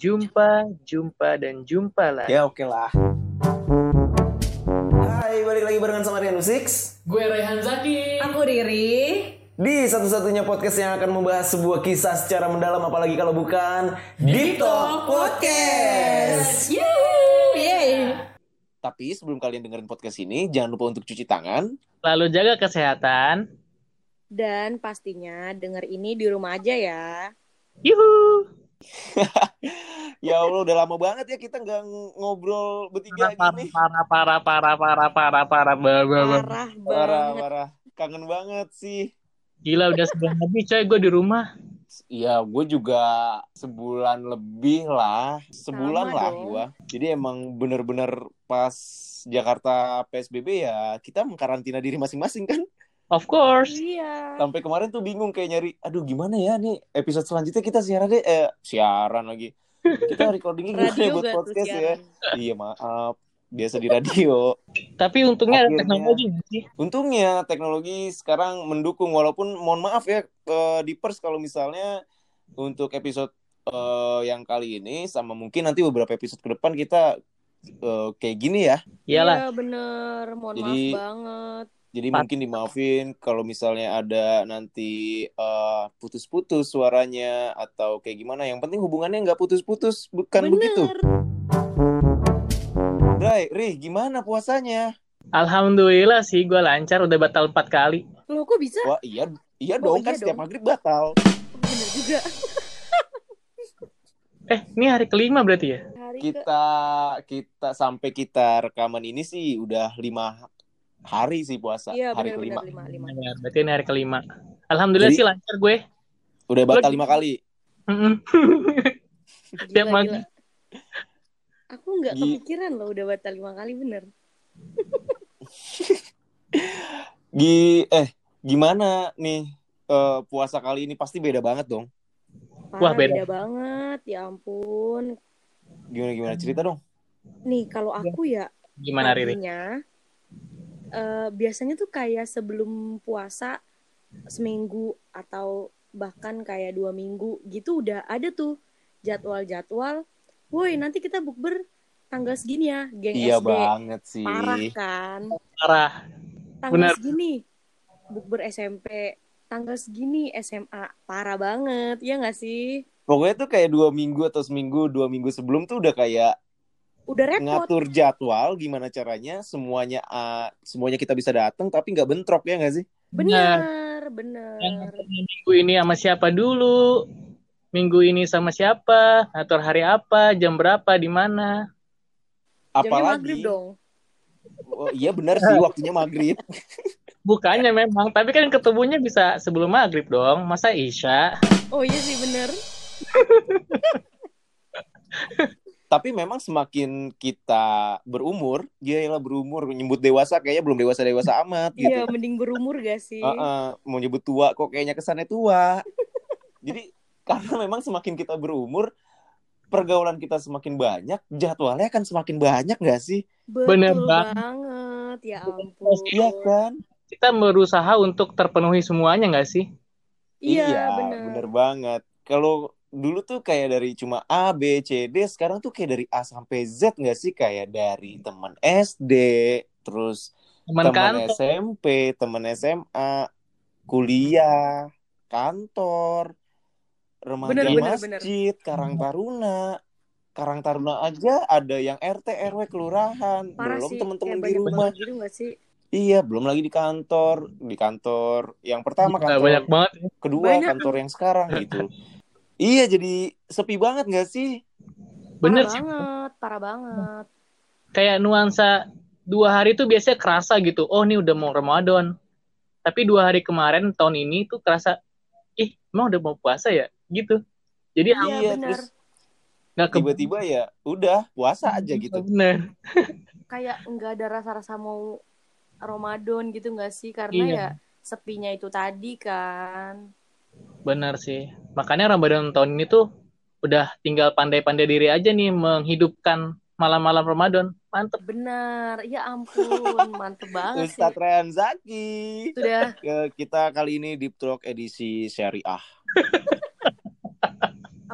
Jumpa, jumpa, dan jumpa lah. Ya oke lah. Hai, balik lagi barengan sama Rian Six Gue Raihan Zaki. Aku Riri. Di satu-satunya podcast yang akan membahas sebuah kisah secara mendalam Apalagi kalau bukan Deep Talk Podcast Yeay. Tapi sebelum kalian dengerin podcast ini, jangan lupa untuk cuci tangan. Lalu jaga kesehatan. Dan pastinya denger ini di rumah aja ya. Yuhu. Ya Allah, udah lama banget ya kita nggak ngobrol bertiga Parah, gini. parah, parah, parah, parah, parah, parah, parah, parah. Parah Parah. Kangen banget sih. Gila udah sebulan lebih coy gue di rumah. Iya, gue juga sebulan lebih lah, sebulan Sama lah gue. Jadi emang bener-bener pas Jakarta PSBB ya kita mengkarantina diri masing-masing kan. Of course. Iya. Sampai kemarin tuh bingung kayak nyari, aduh gimana ya nih episode selanjutnya kita siaran deh, eh siaran lagi. Kita recordingnya gimana ya Radio buat podcast ya? Iya maaf, biasa di radio. Tapi untungnya ada Akhirnya. teknologi nggak sih. Untungnya teknologi sekarang mendukung walaupun mohon maaf ya eh, di pers kalau misalnya untuk episode eh, yang kali ini sama mungkin nanti beberapa episode ke depan kita eh, kayak gini ya. Iyalah. Iya bener. Mohon Jadi- maaf banget. Jadi Pat- mungkin dimaafin kalau misalnya ada nanti eh, putus-putus suaranya atau kayak gimana. Yang penting hubungannya nggak putus-putus, bukan bener. begitu? Ray, Rih, gimana puasanya? Alhamdulillah sih gue lancar udah batal empat kali. Loh kok bisa? Wah iya, iya Oh, dong kan iya setiap dong. maghrib batal. Bener juga. Eh ini hari kelima berarti ya? Hari ke... kita kita sampai kita rekaman ini sih udah lima hari sih puasa Iya hari bener kelima bener lima lima. Ya, berarti ini hari kelima. Alhamdulillah Jadi- sih lancar gue. udah batal Lagi- lima kali. Tiap gila. Aku nggak kepikiran loh udah batal lima kali bener. Gi eh gimana nih eh, puasa kali ini pasti beda banget dong Parah, Wah, beda. beda banget. Ya ampun. gimana gimana cerita dong Nih kalau aku ya Gimana Riri? Tadinya, eh, biasanya tuh kayak sebelum puasa seminggu atau bahkan kayak dua minggu gitu udah ada tuh jadwal-jadwal. Woi nanti kita bukber tanggal segini ya, geng iya SD. banget sih Parah kan? Parah. Tanggal Benar. segini bukber SMP, tanggal segini SMA. Parah banget, ya nggak sih? pokoknya tuh kayak dua minggu atau seminggu dua minggu sebelum tuh udah kayak Udah repot. ngatur jadwal gimana caranya semuanya ah, semuanya kita bisa datang tapi nggak bentrok ya nggak sih Bener, bener. Yang ngaturnya minggu ini sama siapa dulu? Minggu ini sama siapa? Atur hari apa? Jam berapa? Di mana? Apalagi maghrib dong. oh, iya benar sih waktunya maghrib Bukannya memang, tapi kan ketemunya bisa sebelum maghrib dong. Masa Isya? Oh iya sih bener. Tapi memang semakin kita berumur, ya berumur nyebut dewasa kayaknya belum dewasa dewasa amat gitu. Iya, mending berumur gak sih? Heeh, mau nyebut tua kok kayaknya kesannya tua. Jadi karena memang semakin kita berumur, pergaulan kita semakin banyak, jadwalnya akan semakin banyak nggak sih? Bener banget. Ya ampun. Iya kan? Kita berusaha untuk terpenuhi semuanya nggak sih? Iya, bener. bener banget. Kalau dulu tuh kayak dari cuma A, B, C, D, sekarang tuh kayak dari A sampai Z nggak sih? Kayak dari teman SD, terus Teman. SMP, teman SMA, kuliah, kantor, remaja Bener, bener, masjid, Karang Taruna. Karang Taruna aja ada yang RT, RW, kelurahan, Parah belum teman-teman Kayak di rumah. gitu gak sih? Iya, belum lagi di kantor, di kantor yang pertama Gila, kantor banyak banget. ya. kedua Banyak. kantor yang sekarang gitu. iya, jadi sepi banget nggak sih? Bener parah sih. banget, parah banget. Kayak nuansa dua hari tuh biasanya kerasa gitu. Oh, ini udah mau Ramadan. Tapi dua hari kemarin tahun ini tuh kerasa, ih, emang udah mau puasa ya? Gitu. Jadi Iya, iya, bener. terus nggak tiba-tiba ya udah puasa aja gitu. Bener. Kayak nggak ada rasa-rasa mau Ramadan gitu gak sih? Karena Iya. ya sepinya itu tadi kan. Bener sih. Makanya Ramadan tahun ini tuh udah tinggal pandai-pandai diri aja nih menghidupkan malam-malam Ramadan. Mantep. Bener, ya ampun, mantep banget sih. Ustadz Rehan Zaki. Sudah, Ke- Kita kali ini Deep Talk edisi syariah.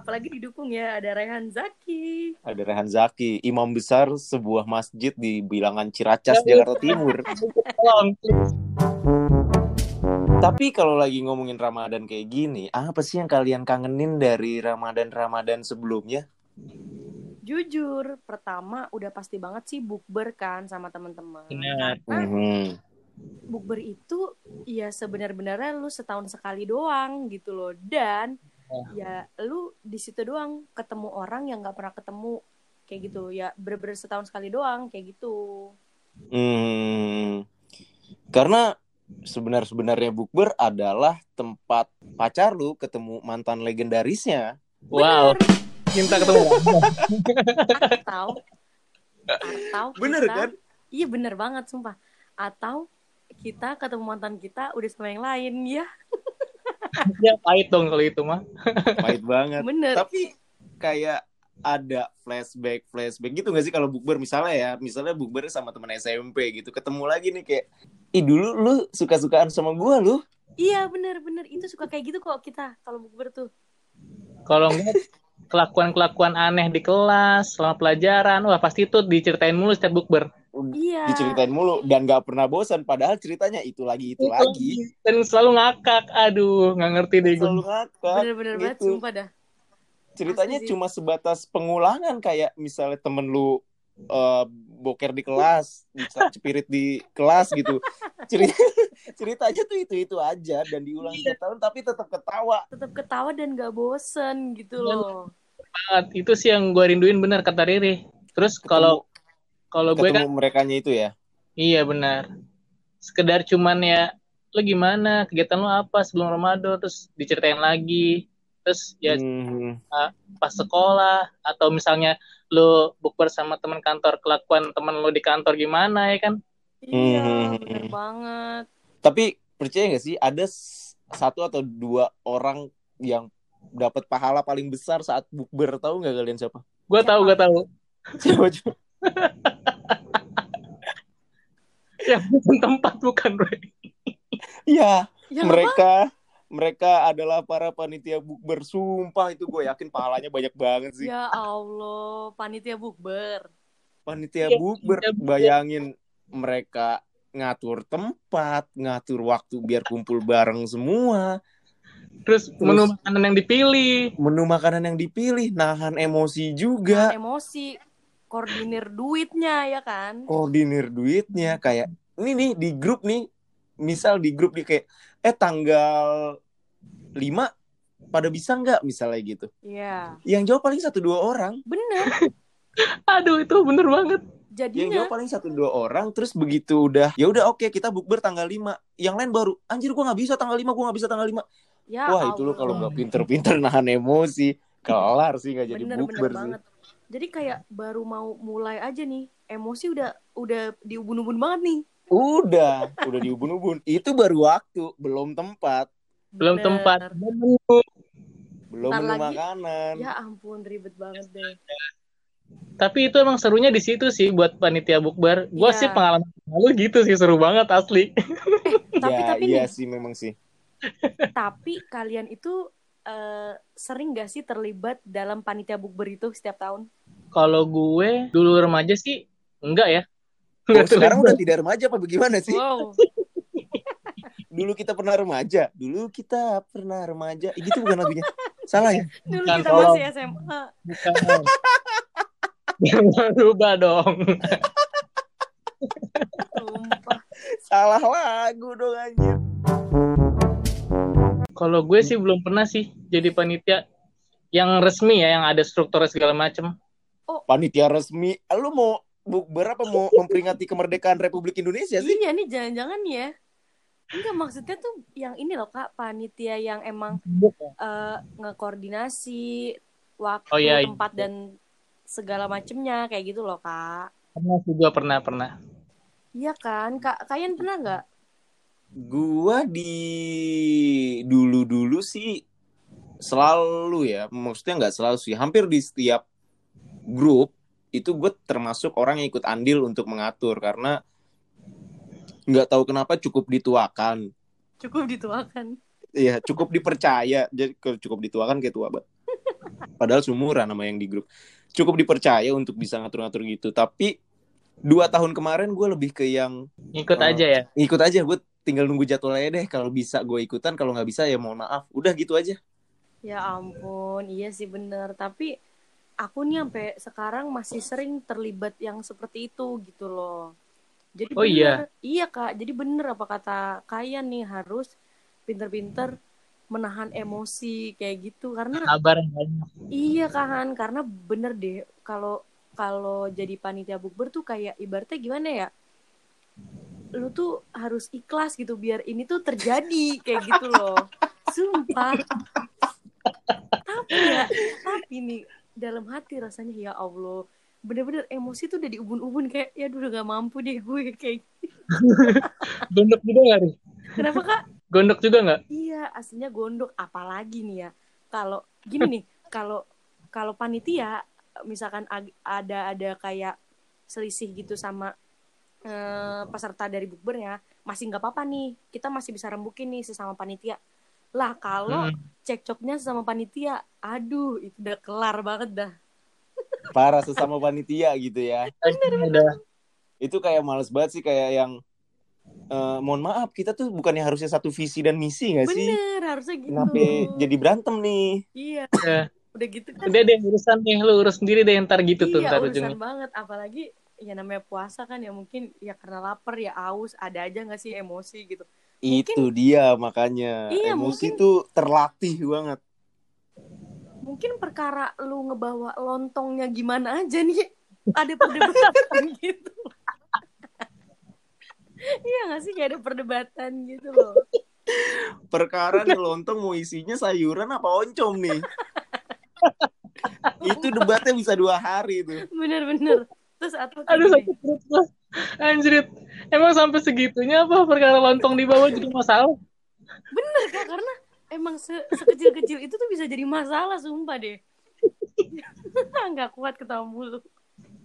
apalagi didukung ya ada Rehan Zaki. Ada Rehan Zaki, imam besar sebuah masjid di bilangan Ciracas, Jakarta Timur. Tolong, please. Tapi kalau lagi ngomongin Ramadan kayak gini, apa sih yang kalian kangenin dari Ramadan-Ramadan sebelumnya? Jujur, pertama udah pasti banget sih bukber kan sama teman-teman. Benar. Karena Mhm. bukber itu ya sebenar-benarnya lu setahun sekali doang gitu loh dan ya lu di situ doang ketemu orang yang nggak pernah ketemu kayak gitu ya bener-bener setahun sekali doang kayak gitu Hmm. Karena sebenar-sebenarnya bukber adalah tempat pacar lu ketemu mantan legendarisnya. Wow. Minta ketemu. atau atau Bener kita- kan? iya bener banget sumpah atau kita ketemu mantan kita udah sama yang lain ya ya pahit dong kalau itu mah. Pahit banget. bener Tapi kayak ada flashback flashback gitu gak sih kalau bukber misalnya ya misalnya bukber sama teman SMP gitu ketemu lagi nih kayak ih dulu lu suka sukaan sama gua lu iya bener bener itu suka kayak gitu kok kita kalau bukber tuh Kalau enggak kelakuan-kelakuan aneh di kelas selama pelajaran, wah pasti itu diceritain mulu setiap bukber. iya diceritain mulu dan gak pernah bosan padahal ceritanya itu lagi itu, lagi Dan selalu ngakak. Aduh, nggak ngerti deh gue. selalu ngakak bener-bener banget gitu. sumpah dah ceritanya cuma sebatas pengulangan kayak misalnya temen lu eh, boker di kelas cepirit di kelas gitu cerita ceritanya tuh itu itu aja dan diulang setiap tahun tapi tetap ketawa tetap ketawa dan gak bosen gitu Iya. loh banget. Itu sih yang gue rinduin bener kata Riri. Terus kalau kalau gue kan ketemu merekanya itu ya iya benar. Sekedar cuman ya lo gimana kegiatan lo apa sebelum Ramadan terus diceritain lagi. Terus ya Hmm. pas sekolah atau misalnya lo bukber sama teman kantor kelakuan teman lo di kantor gimana ya kan? iya Hmm. bener banget tapi percaya gak sih ada satu atau dua orang yang dapat pahala paling besar saat bukber tahu nggak kalian siapa Gue tahu, gue tahu. siapa coba? Yang bukan tempat bukan, Roy. Iya, ya mereka mereka adalah para panitia bukber. Sumpah itu gue yakin pahalanya banyak banget sih. Ya Allah panitia bukber. Panitia Iya, bukber panitia bukber. bayangin mereka ngatur tempat ngatur waktu biar kumpul bareng semua. Terus Terus- menu makanan yang dipilih. menu makanan yang dipilih nahan emosi Nahan juga emosi koordinir duitnya ya kan? Koordinir duitnya kayak ini nih di grup nih. Misal di grup nih kayak eh tanggal 5 pada bisa nggak misalnya gitu. Iya. Yang jawab paling satu dua orang. Bener. Aduh, itu bener banget. yang jadinya jawab paling satu dua orang terus begitu udah ya udah oke kita bukber tanggal 5 yang lain baru anjir gua nggak bisa tanggal 5 gua nggak bisa tanggal 5 ya wah itu lo Allah. kalau nggak pinter-pinter nahan emosi kelar sih nggak jadi bener bukber bener sih. banget. Jadi kayak baru mau mulai aja nih emosi udah udah diubun-ubun banget nih. Udah udah diubun-ubun. Itu baru waktu belum tempat Belum Bener. tempat. Menu. belum Ntar menu lagi- makanan ya ampun ribet banget deh Tapi itu emang serunya di situ sih buat panitia bukber. Gue Iya. sih pengalaman lalu gitu sih seru banget asli. tapi ya tapi iya nih sih memang sih tapi kalian itu eh, sering gak sih terlibat dalam panitia bukber itu setiap tahun Kalau gue dulu remaja sih enggak ya. Oh, sekarang udah tidak remaja apa bagaimana sih wow dulu kita pernah remaja. Dulu kita pernah remaja. Ih, gitu bukan lagunya. Salah ya? Dulu Bukan, kita masih SMA Bukan. Jangan lupa dong. salah lagu dong anjir. Kalau gue sih belum pernah sih jadi panitia yang resmi ya, yang ada struktur segala macem. panitia resmi. Lu mau bukber apa mau memperingati kemerdekaan Republik Indonesia sih? Iya nih jangan-jangan ya enggak maksudnya tuh yang ini loh kak panitia yang emang eh, ngekoordinasi waktu Oh, iya, iya. tempat dan segala macemnya kayak gitu loh kak Pernah sih gue pernah pernah. iya kan kak kalian pernah nggak gua di dulu dulu sih selalu ya maksudnya nggak selalu sih hampir di setiap grup itu gue termasuk orang yang ikut andil untuk mengatur karena nggak tahu kenapa cukup dituakan cukup dituakan Iya, cukup dipercaya. Jadi kalau cukup dituakan kayak tua banget. Padahal sumuran sama yang di grup. Cukup dipercaya untuk bisa ngatur-ngatur gitu. Tapi dua tahun kemarin gue lebih ke yang Ikut Oh. aja ya. ikut aja. Gue tinggal nunggu jadwalnya deh. Kalau bisa gue ikutan. Kalau nggak bisa ya mohon maaf. Udah gitu aja. Ya ampun, iya sih bener. Tapi aku nih sampai sekarang masih sering terlibat yang seperti itu gitu loh. Jadi Oh, bener, iya kak. Jadi bener apa kata Kayan nih harus pinter-pinter menahan emosi kayak gitu. Karena Sabar banyak. iya kan karena bener deh kalau kalau jadi panitia bukber tuh kayak ibaratnya gimana ya? Lu tuh harus ikhlas gitu biar ini tuh terjadi kayak gitu loh. Sumpah. Tapi ya tapi nih dalam hati rasanya ya Allah bener-bener emosi tuh udah diubun-ubun kayak ya udah gak mampu deh gue kayak Gondok juga nggak nih? kenapa kak Gondok juga nggak? Iya, aslinya gondok. Apalagi nih ya, kalau gini nih, kalau kalau panitia misalkan ada ada kayak selisih gitu sama eh, peserta dari bukbernya, masih nggak apa-apa nih. Kita masih bisa rembukin nih sesama panitia. Lah kalau Hmm. cekcoknya sesama panitia, aduh itu udah kelar banget dah. Parah sesama panitia gitu ya. Itu kayak males banget sih. Kayak yang... eh, mohon maaf, kita tuh bukannya harusnya satu visi dan misi gak sih? Bener, harusnya gitu. Kenapa jadi berantem nih? Iya, Ya. udah gitu kan. Udah deh urusan nih lu urus sendiri deh ntar gitu tuh iya ntar urusan ujungnya. banget apalagi ya namanya puasa kan ya mungkin ya karena lapar ya aus ada aja nggak sih emosi gitu Itu dia makanya. Iya, Emosi mungkin- tuh terlatih banget. Mungkin perkara lu ngebawa lontongnya gimana aja nih ada perdebatan gitu iya nggak sih kayak ada perdebatan gitu loh Perkara nih lontong mau isinya sayuran apa oncom nih? itu debatnya bisa dua hari tuh. bener-bener terus atau Aduh sakit perut. Anjrit. Emang sampai segitunya apa perkara lontong di bawah jadi masalah? bener kak karena emang se- sekecil-kecil itu tuh bisa jadi masalah sumpah deh nggak kuat ketawa mulu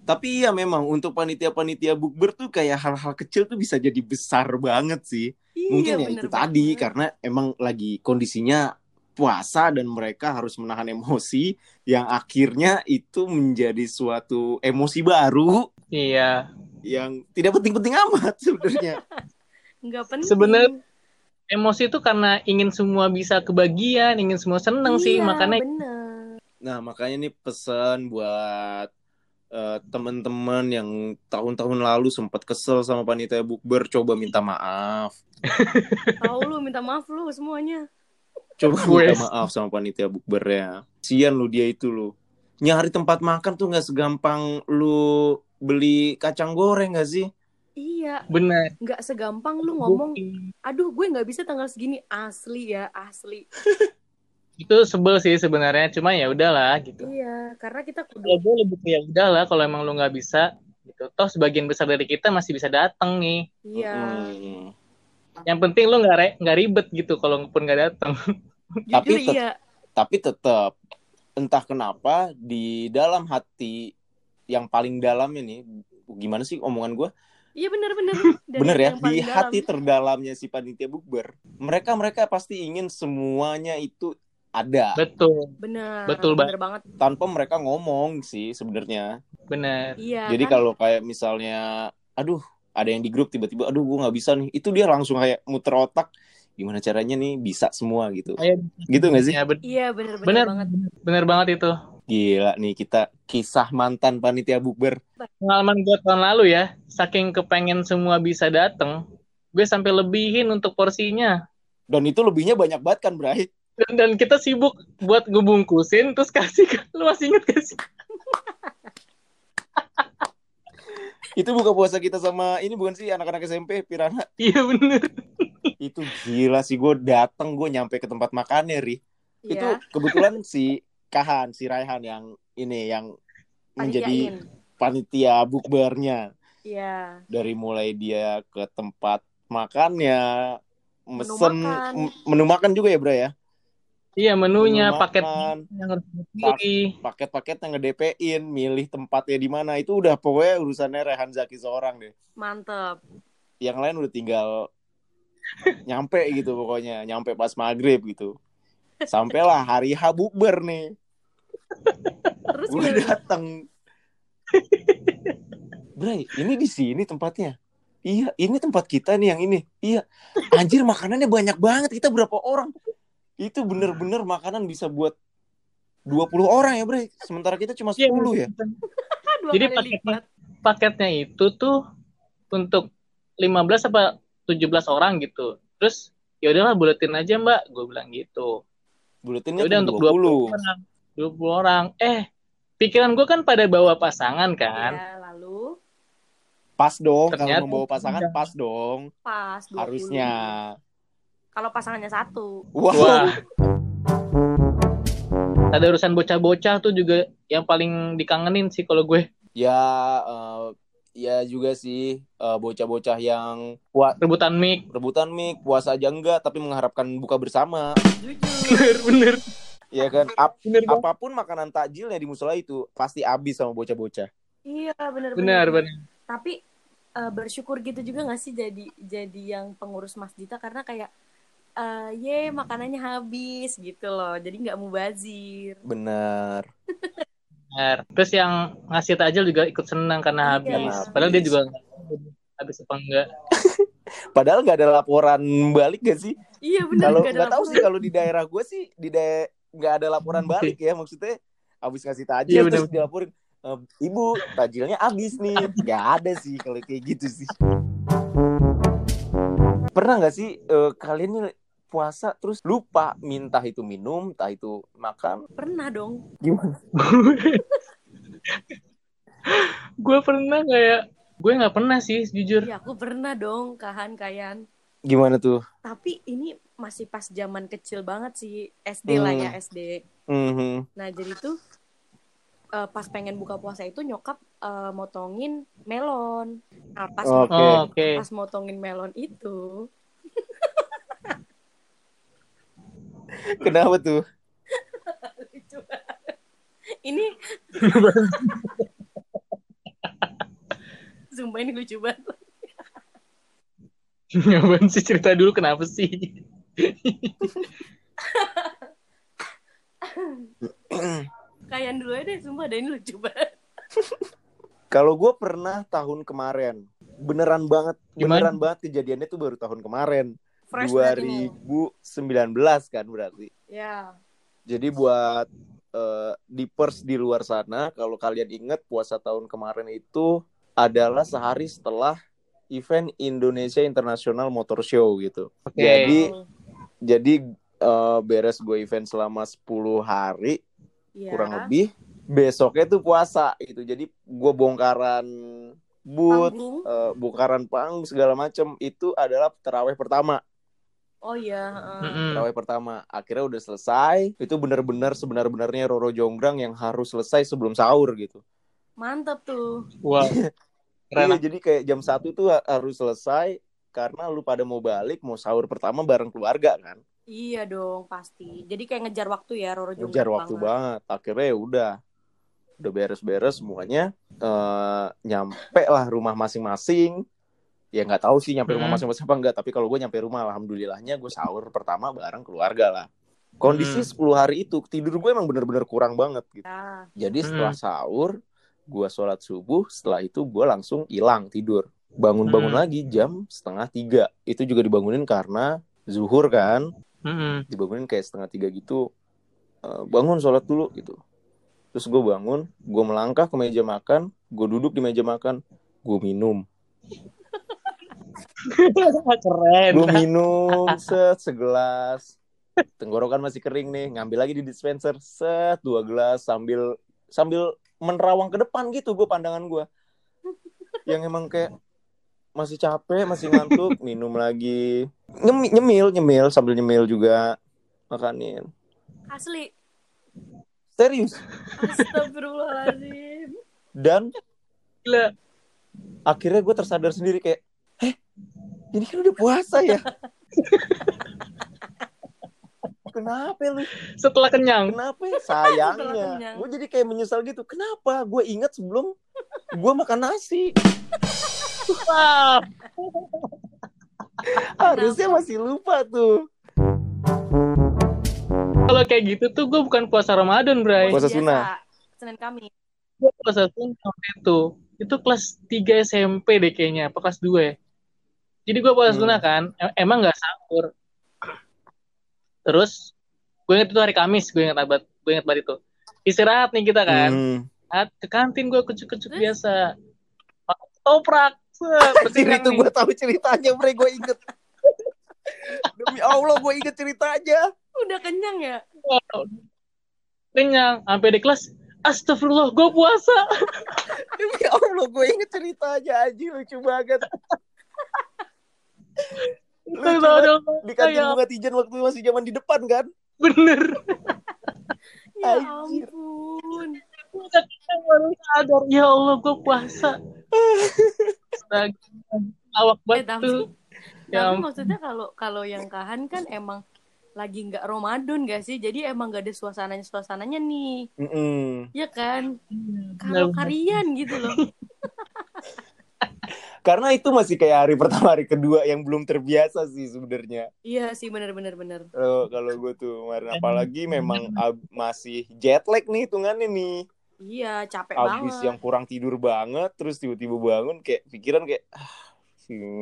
Tapi iya memang untuk panitia-panitia bukber tuh kayak hal-hal kecil tuh bisa jadi besar banget sih. iya, Mungkin ya itu tadi banget. karena emang lagi kondisinya puasa dan mereka harus menahan emosi yang akhirnya itu menjadi suatu emosi baru Iya. yang tidak penting-penting amat sebenarnya. nggak penting Sebenarnya Emosi itu karena ingin semua bisa kebagian, ingin semua seneng sih, Iya, makanya bener Nah, makanya nih pesan buat eh, teman-teman yang tahun-tahun lalu sempat kesel sama panitia bukber, coba minta maaf. tahu lu minta maaf lu semuanya Coba minta maaf sama panitia bukbernya. Sian lu dia itu lu. Nyari tempat makan tuh nggak segampang lu beli kacang goreng gak sih? Iya benar. nggak segampang lu ngomong aduh gue nggak bisa tanggal segini asli ya asli Itu sebel sih sebenarnya, cuma ya udahlah gitu. iya karena kita Kalau kudu gue lebih ya udahlah kalau emang lu nggak bisa gitu. Toh sebagian besar dari kita masih bisa datang nih. iya Hmm. Yang penting lu nggak re- nggak ribet gitu kalau pun nggak datang. Tapi tet- iya Tapi tetap entah kenapa di dalam hati yang paling dalam ini gimana sih omongan gue? Iya bener bener Dari Bener ya, di dalam. hati terdalamnya si panitia bukber, mereka mereka pasti ingin semuanya itu ada Betul, bener Betul, bener banget tanpa mereka ngomong sih sebenarnya. benar. iya Jadi kan? kalau kayak misalnya, aduh ada yang di grup tiba-tiba, aduh gue nggak bisa nih, itu dia langsung kayak muter otak, gimana caranya nih bisa semua gitu, Ayo, gitu nggak sih? ya, iya bener bener, benar, banget benar banget itu. Gila nih kita kisah mantan panitia bukber. Pengalaman gue tahun lalu ya, saking kepengen semua bisa datang, gue sampai lebihin untuk porsinya. Dan itu lebihnya banyak banget kan, Bray? Dan, dan kita sibuk buat ngebungkusin, terus kasih ke, lu masih inget gak sih? Itu buka puasa kita sama ini bukan sih anak-anak SMP Pirana. Iya bener. Itu gila sih gue dateng gue nyampe ke tempat makannya ri. Itu iya kebetulan si Kahan, si Raihan yang ini yang menjadi panitiain. panitia bukbernya. Iya. Dari mulai dia ke tempat makannya mesen makan. menu makan juga ya bro ya? Iya menunya, Menu paket makan, yang harus dipilih. paket-paketnya nge-DP-in milih tempatnya di mana. Itu udah pokoknya urusannya Rehan Zaki seorang deh. Mantep. Yang lain udah tinggal nyampe gitu pokoknya. Nyampe pas maghrib gitu. Sampailah hari H bukber nih Terus Gue gimana? datang. Bray, ini di sini tempatnya. Iya, ini tempat kita nih yang ini. Iya. Anjir, makanannya banyak banget. Kita berapa orang? Itu bener-bener makanan bisa buat 20 orang ya, Bray. Sementara kita cuma 10 ya. Dua Jadi paketnya-. Paketnya itu tuh untuk 15 apa 17 orang gitu. Terus ya udahlah buletin aja mbak, gue bilang gitu. Buletinnya Ya udah untuk 20 orang. 20 orang. Eh, pikiran gue kan pada bawa pasangan kan. Ya, lalu Pas dong, Ternyata kalau membawa pasangan tidak. pas dong. pas 20. Harusnya. Kalau pasangannya satu. Wow. Wah. Ada urusan bocah-bocah tuh juga yang paling dikangenin sih kalau gue. Ya, eh, ya juga sih eh, bocah-bocah yang puas Rebutan mic. rebutan mic puasa aja enggak tapi mengharapkan buka bersama Jujur. Bener, bener. Ya kan Ap- Bener, apa pun makanan takjilnya di musola itu pasti habis sama bocah-bocah Iya bener bener, bener. Tapi eh, bersyukur gitu juga gak sih jadi jadi yang pengurus masjidnya karena kayak eh ye makanannya habis gitu loh. Jadi nggak mubazir. bener Bener. Terus yang ngasih takjil juga ikut senang karena Iya, habis. habis. Padahal dia juga habis apa enggak. padahal nggak ada laporan balik gak sih Iya bener kalau nggak tahu sih kalau di daerah gue sih di daerah nggak ada laporan balik ya maksudnya habis ngasih tajil Iya, terus dilaporin "Eh, ibu tajilnya habis nih. Nggak ada sih kalau kayak gitu sih. Pernah nggak sih eh, kalian nih puasa terus lupa minta itu minum entah itu makan? Pernah dong. gimana? Gue pernah kayak gue nggak pernah sih jujur. Iya aku pernah dong kahan kayan. gimana tuh? Tapi ini masih pas zaman kecil banget sih SD lah Hmm. ya SD. Mhm. Nah jadi tuh eh, pas pengen buka puasa itu nyokap eh, motongin melon. Nah pas Oke. Oh, Oke. pas motongin melon itu kenapa tuh ini Sumpah ini lucu banget. Ngapain sih cerita dulu kenapa sih? Kayan dulu aja deh, sumpah ada ini lucu banget. kalau gue pernah tahun kemarin beneran banget Gimana? beneran banget kejadiannya tuh baru tahun kemarin Fresh banget ini. 2019 kan berarti Ya. Jadi buat eh, di pers di luar sana, kalau kalian ingat puasa tahun kemarin itu adalah sehari setelah event Indonesia International Motor Show gitu. Oke. Jadi jadi eh, beres gue event selama 10 hari iya. kurang lebih. Besoknya tuh puasa gitu. Jadi gue bongkaran boot, Panggung. eh, bongkaran panggung segala macem itu adalah terawih pertama. Oh iya. heeh. Mm-mm. Terawih pertama akhirnya udah selesai itu benar-benar sebenar-benarnya Roro Jonggrang yang harus selesai sebelum sahur gitu Mantap tuh. Wow. Keren. iya jadi kayak jam satu tuh ha- harus selesai karena lu pada mau balik mau sahur pertama bareng keluarga kan Iya dong, pasti. Jadi kayak ngejar waktu ya, Roro Jonggrang ngejar waktu banget akhirnya ya udah udah beres-beres semuanya eh nyampe lah rumah masing-masing ya nggak tahu sih nyampe rumah Hmm. masing-masing apa enggak tapi kalau gue nyampe rumah alhamdulillahnya gue sahur pertama bareng keluarga lah kondisi Hmm. 10 hari itu tidur gue emang bener-bener kurang banget gitu Ya. Jadi Hmm. setelah sahur, gua sholat subuh, setelah itu gua langsung hilang tidur. Bangun-bangun Hmm. lagi jam setengah tiga. Itu juga dibangunin karena zuhur kan. Mm-mm. Dibangunin kayak setengah tiga gitu. Eh, bangun sholat dulu gitu. Terus gue bangun, gue melangkah ke meja makan, gue duduk di meja makan, gue minum. Keren. Gue minum set segelas. Tenggorokan masih kering nih, ngambil lagi di dispenser set dua gelas sambil sambil menerawang ke depan gitu gue pandangan gue. Yang emang kayak masih capek, masih ngantuk, minum lagi. Nyemi- nyemil, nyemil sambil nyemil juga makanin. Asli. Serius. Astagfirullahaladzim. Dan Gila. akhirnya gue tersadar sendiri kayak, eh ini kan udah puasa ya. Kenapa lu? Setelah kenyang. Kenapa ya? Sayangnya? Gue jadi kayak menyesal gitu. Kenapa? Gue ingat sebelum gue makan nasi. Wah. Harusnya masih lupa tuh. kalau kayak gitu tuh gue bukan puasa Ramadan, Bray. Puasa sunnah. Senin Kamis. Gue puasa sunnah itu. Itu kelas 3 SMP deh kayaknya, apa kelas 2 ya. Jadi gue puasa Hmm. sunnah kan, emang gak sahur. Terus, gue inget itu hari Kamis, gue inget banget, gue inget banget itu. Istirahat nih kita kan, Hmm. Ke kantin gue kucuk-kucuk biasa. Toprak, Anjir itu gue tahu ceritanya, Bre, gue inget. Demi Allah, gue inget ceritanya. Udah kenyang ya? Wow. Kenyang, sampai di kelas, astagfirullah, gue puasa. Demi Allah, gue inget ceritanya, anjir lucu banget. Lucu Itu banget. dong, Di kantin bunga tijan waktu masih zaman di depan kan? bener. Ya Anjir. ampun. Udah baru sadar, ya Allah, gue puasa. Awak Eh, banget tapi. Ya tapi maksudnya kalau kalau yang kahan kan emang lagi nggak Ramadan gak sih? Jadi emang gak ada suasananya suasananya nih, Mm-mm. ya kan? Kalau Bener. kalian gitu loh. Karena itu masih kayak hari pertama, hari kedua yang belum terbiasa sih sebenarnya. Iya sih bener-bener bener. Kalau kalau gue tuh kemarin apalagi memang ab- masih jet lag nih hitungannya nih. Iya capek Abis banget. yang kurang tidur banget, terus tiba-tiba bangun kayak pikiran kayak ah,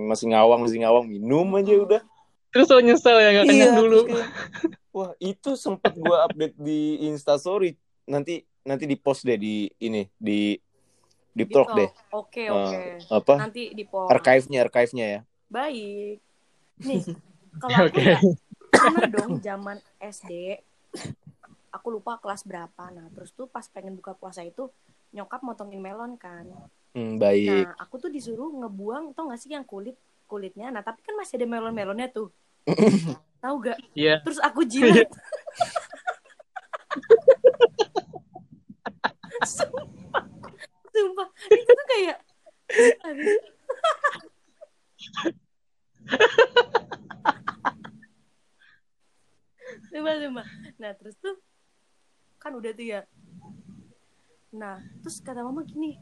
masih ngawang masih ngawang minum aja udah. Terus lo nyesel ya gak kenyang Iya, dulu. terus kayak, wah itu sempet gue update di Instastory. Nanti nanti di post deh di ini di di talk talk. deh. Oke Eh, oke. Apa? Nanti di poll. Archive-nya, archive-nya ya. Baik. Nih, kalau aku Oke. ya dong zaman SD, aku lupa kelas berapa. Nah, terus tuh pas pengen buka puasa itu nyokap motongin melon kan. Hmm, baik. Nah, aku tuh disuruh ngebuang, tau gak sih yang kulit kulitnya. Nah, tapi kan masih ada melon-melonnya tuh. Tahu gak? Iya. Terus aku jilat. Sumpah. Sumpah. Itu tuh kayak. Sumpah, sumpah. Nah, terus tuh udah tuh ya. Nah, terus kata mama gini.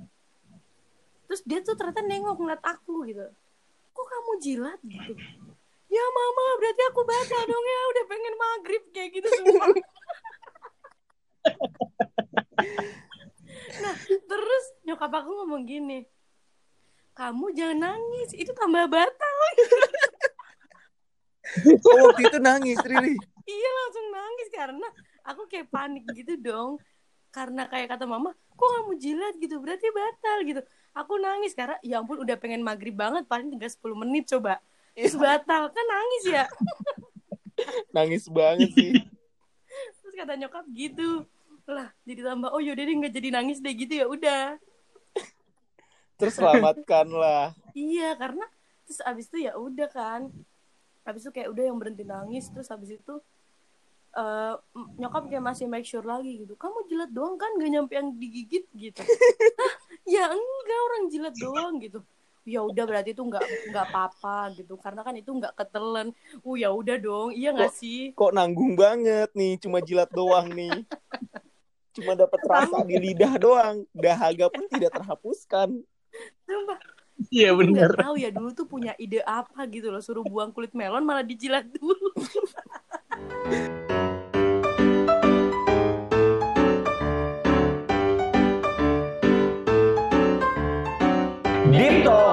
Terus dia tuh ternyata nengok ngeliat aku gitu. Kok kamu jilat gitu? Ya mama, berarti aku batal dong ya. Udah pengen maghrib kayak gitu semua. nah, terus nyokap aku ngomong gini. Kamu jangan nangis, itu tambah batal. Oh, waktu itu nangis, Riri. iya langsung nangis karena aku kayak panik gitu dong. Karena kayak kata mama, kok kamu jilat gitu, berarti batal gitu. Aku nangis karena ya ampun udah pengen maghrib banget, paling tinggal 10 menit coba. Terus batal, kan nangis ya. Nangis banget sih. Terus kata nyokap gitu. Lah, jadi tambah, oh yaudah deh nggak jadi nangis deh gitu ya udah. Terus selamatkan lah. Iya, karena terus abis itu ya udah kan. Abis itu kayak udah yang berhenti nangis, terus abis itu eh nyokap kayak masih make sure lagi gitu. Kamu jilat doang kan gak nyampe yang digigit gitu. Hah? ya enggak orang jilat doang gitu. Ya udah berarti itu nggak nggak apa-apa gitu. Karena kan itu nggak ketelan. Oh ya udah dong. Iya nggak sih? Kok nanggung banget nih, cuma jilat doang nih. Cuma dapat rasa di lidah doang. Dahaga pun tidak terhapuskan. Iya nggak tahu ya dulu tuh punya ide apa gitu loh suruh buang kulit melon malah dijilat dulu Talk